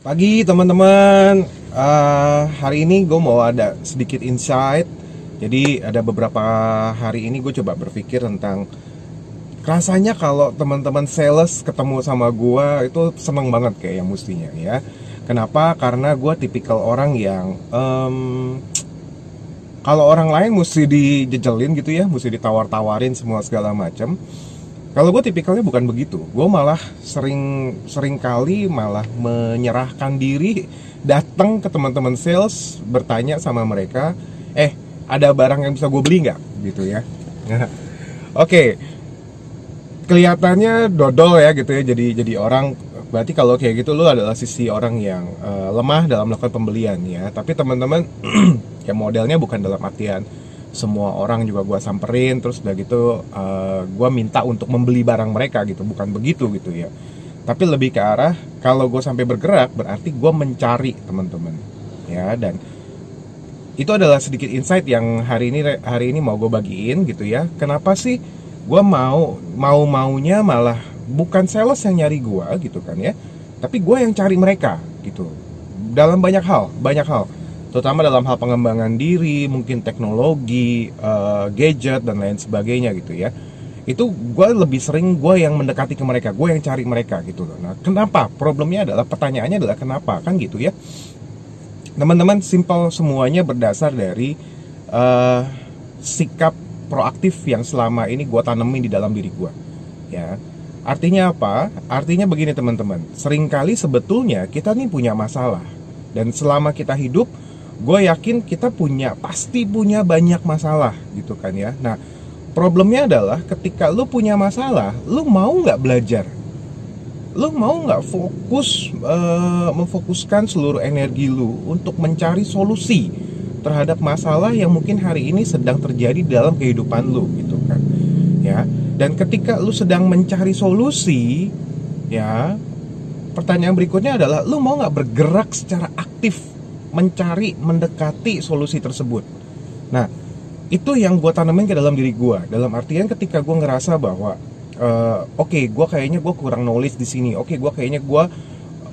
Pagi teman-teman, uh, hari ini gue mau ada sedikit insight. Jadi ada beberapa hari ini gue coba berpikir tentang rasanya kalau teman-teman sales ketemu sama gue itu seneng banget kayak yang mestinya ya. Kenapa? Karena gue tipikal orang yang um, kalau orang lain mesti dijejelin gitu ya, mesti ditawar-tawarin semua segala macam kalau gue tipikalnya bukan begitu, gue malah sering sering kali malah menyerahkan diri, datang ke teman-teman sales, bertanya sama mereka, eh ada barang yang bisa gue beli nggak, gitu ya. Oke, okay. kelihatannya dodol ya gitu ya, jadi jadi orang berarti kalau kayak gitu lo adalah sisi orang yang uh, lemah dalam melakukan pembelian ya. Tapi teman-teman, ya modelnya bukan dalam artian semua orang juga gue samperin terus udah gitu uh, eh, gue minta untuk membeli barang mereka gitu. Bukan begitu gitu ya. Tapi lebih ke arah kalau gue sampai bergerak berarti gue mencari teman-teman. Ya dan itu adalah sedikit insight yang hari ini hari ini mau gue bagiin gitu ya. Kenapa sih gue mau mau maunya malah bukan sales yang nyari gue gitu kan ya tapi gue yang cari mereka gitu. Dalam banyak hal banyak hal terutama dalam hal pengembangan diri, mungkin teknologi, uh, gadget dan lain sebagainya gitu ya. Itu gue lebih sering gue yang mendekati ke mereka, gue yang cari mereka gitu loh. Nah, kenapa? Problemnya adalah pertanyaannya adalah kenapa kan gitu ya. Teman-teman, simpel semuanya berdasar dari uh, sikap proaktif yang selama ini gue tanemin di dalam diri gue. Ya, artinya apa? Artinya begini teman-teman. Seringkali sebetulnya kita nih punya masalah dan selama kita hidup gue yakin kita punya pasti punya banyak masalah gitu kan ya. Nah problemnya adalah ketika lu punya masalah lu mau nggak belajar? Lu mau nggak fokus uh, memfokuskan seluruh energi lu untuk mencari solusi terhadap masalah yang mungkin hari ini sedang terjadi dalam kehidupan lu gitu kan ya? Dan ketika lu sedang mencari solusi ya pertanyaan berikutnya adalah lu mau nggak bergerak secara aktif mencari mendekati solusi tersebut. Nah itu yang gue tanemin ke dalam diri gue dalam artian ketika gue ngerasa bahwa uh, oke okay, gue kayaknya gue kurang knowledge di sini. Oke okay, gue kayaknya gue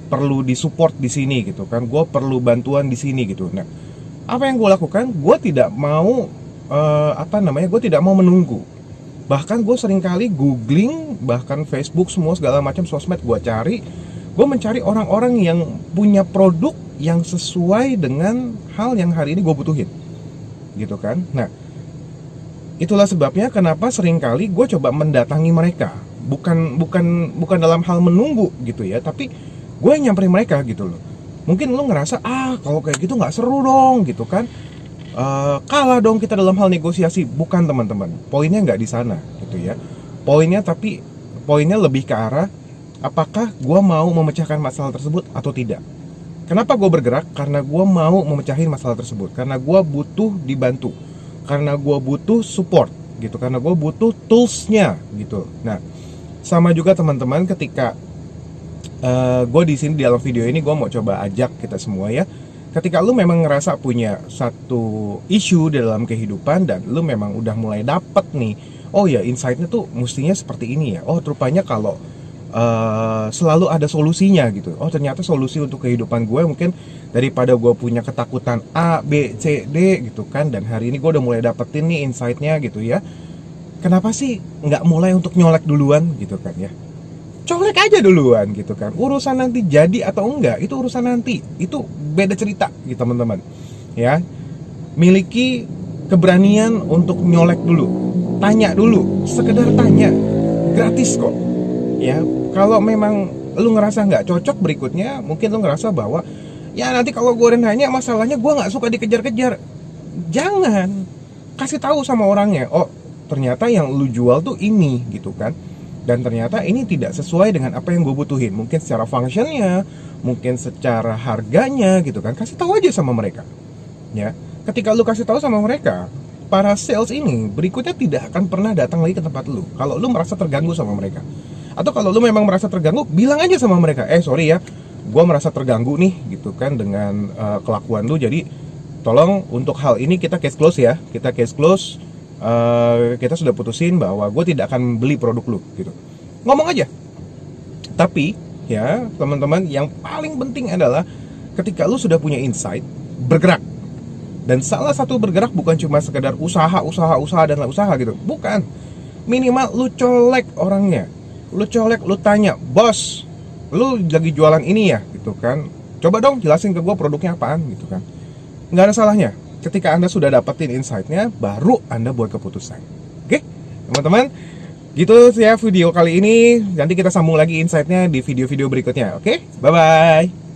perlu disupport di sini gitu kan. Gue perlu bantuan di sini gitu. Nah apa yang gue lakukan? Gue tidak mau uh, apa namanya gue tidak mau menunggu. Bahkan gue sering kali googling bahkan Facebook semua segala macam sosmed gue cari gue mencari orang-orang yang punya produk yang sesuai dengan hal yang hari ini gue butuhin. Gitu kan? Nah itulah sebabnya kenapa sering kali gue coba mendatangi mereka. Bukan bukan bukan dalam hal menunggu gitu ya tapi gue yang nyamperin mereka gitu loh. Mungkin lo ngerasa ah kalau kayak gitu nggak seru dong gitu kan? Uh, kalah dong kita dalam hal negosiasi. Bukan teman-teman. Poinnya nggak di sana gitu ya. Poinnya tapi poinnya lebih ke arah apakah gue mau memecahkan masalah tersebut atau tidak Kenapa gue bergerak? Karena gue mau memecahin masalah tersebut. Karena gue butuh dibantu. Karena gue butuh support gitu. Karena gue butuh toolsnya gitu. Nah, sama juga teman-teman ketika uh, eh, gue di sini di dalam video ini gue mau coba ajak kita semua ya. Ketika lu memang ngerasa punya satu isu dalam kehidupan dan lu memang udah mulai dapet nih, oh ya insightnya tuh mestinya seperti ini ya. Oh rupanya kalau uh, selalu ada solusinya gitu. Oh ternyata solusi untuk kehidupan gue mungkin daripada gue punya ketakutan A, B, C, D gitu kan. Dan hari ini gue udah mulai dapetin nih insightnya gitu ya. Kenapa sih nggak mulai untuk nyolek duluan gitu kan ya? Colek aja duluan gitu kan. Urusan nanti jadi atau enggak itu urusan nanti. Itu beda cerita gitu teman-teman. Ya, miliki keberanian untuk nyolek dulu. Tanya dulu, sekedar tanya. Gratis kok ya kalau memang lu ngerasa nggak cocok berikutnya mungkin lu ngerasa bahwa ya nanti kalau gue nanya masalahnya gue nggak suka dikejar-kejar. Jangan. Kasih tahu sama orangnya oh ternyata yang lu jual tuh ini gitu kan. Dan ternyata ini tidak sesuai dengan apa yang gue butuhin. Mungkin secara functionnya mungkin secara harganya gitu kan. Kasih tahu aja sama mereka. Ya ketika lu kasih tahu sama mereka para sales ini berikutnya tidak akan pernah datang lagi ke tempat lu. Kalau lu merasa terganggu sama mereka atau kalau lu memang merasa terganggu bilang aja sama mereka eh sorry ya gue merasa terganggu nih gitu kan dengan uh, kelakuan lu. Jadi tolong untuk hal ini kita case close ya kita case close uh, kita sudah putusin bahwa gue tidak akan beli produk lu gitu. Ngomong aja. Tapi ya teman-teman yang paling penting adalah ketika lu sudah punya insight bergerak. Dan salah satu bergerak bukan cuma sekedar usaha usaha usaha dan usaha gitu. Bukan. Minimal lu colek orangnya lu colek lu tanya bos lu lagi jualan ini ya? Gitu kan. Coba dong jelasin ke gue produknya apaan gitu kan. Nggak ada salahnya. Ketika anda sudah dapetin insightnya baru anda buat keputusan. Oke teman-teman? Gitu ya video kali ini. Nanti kita sambung lagi insightnya di video-video berikutnya. Oke bye bye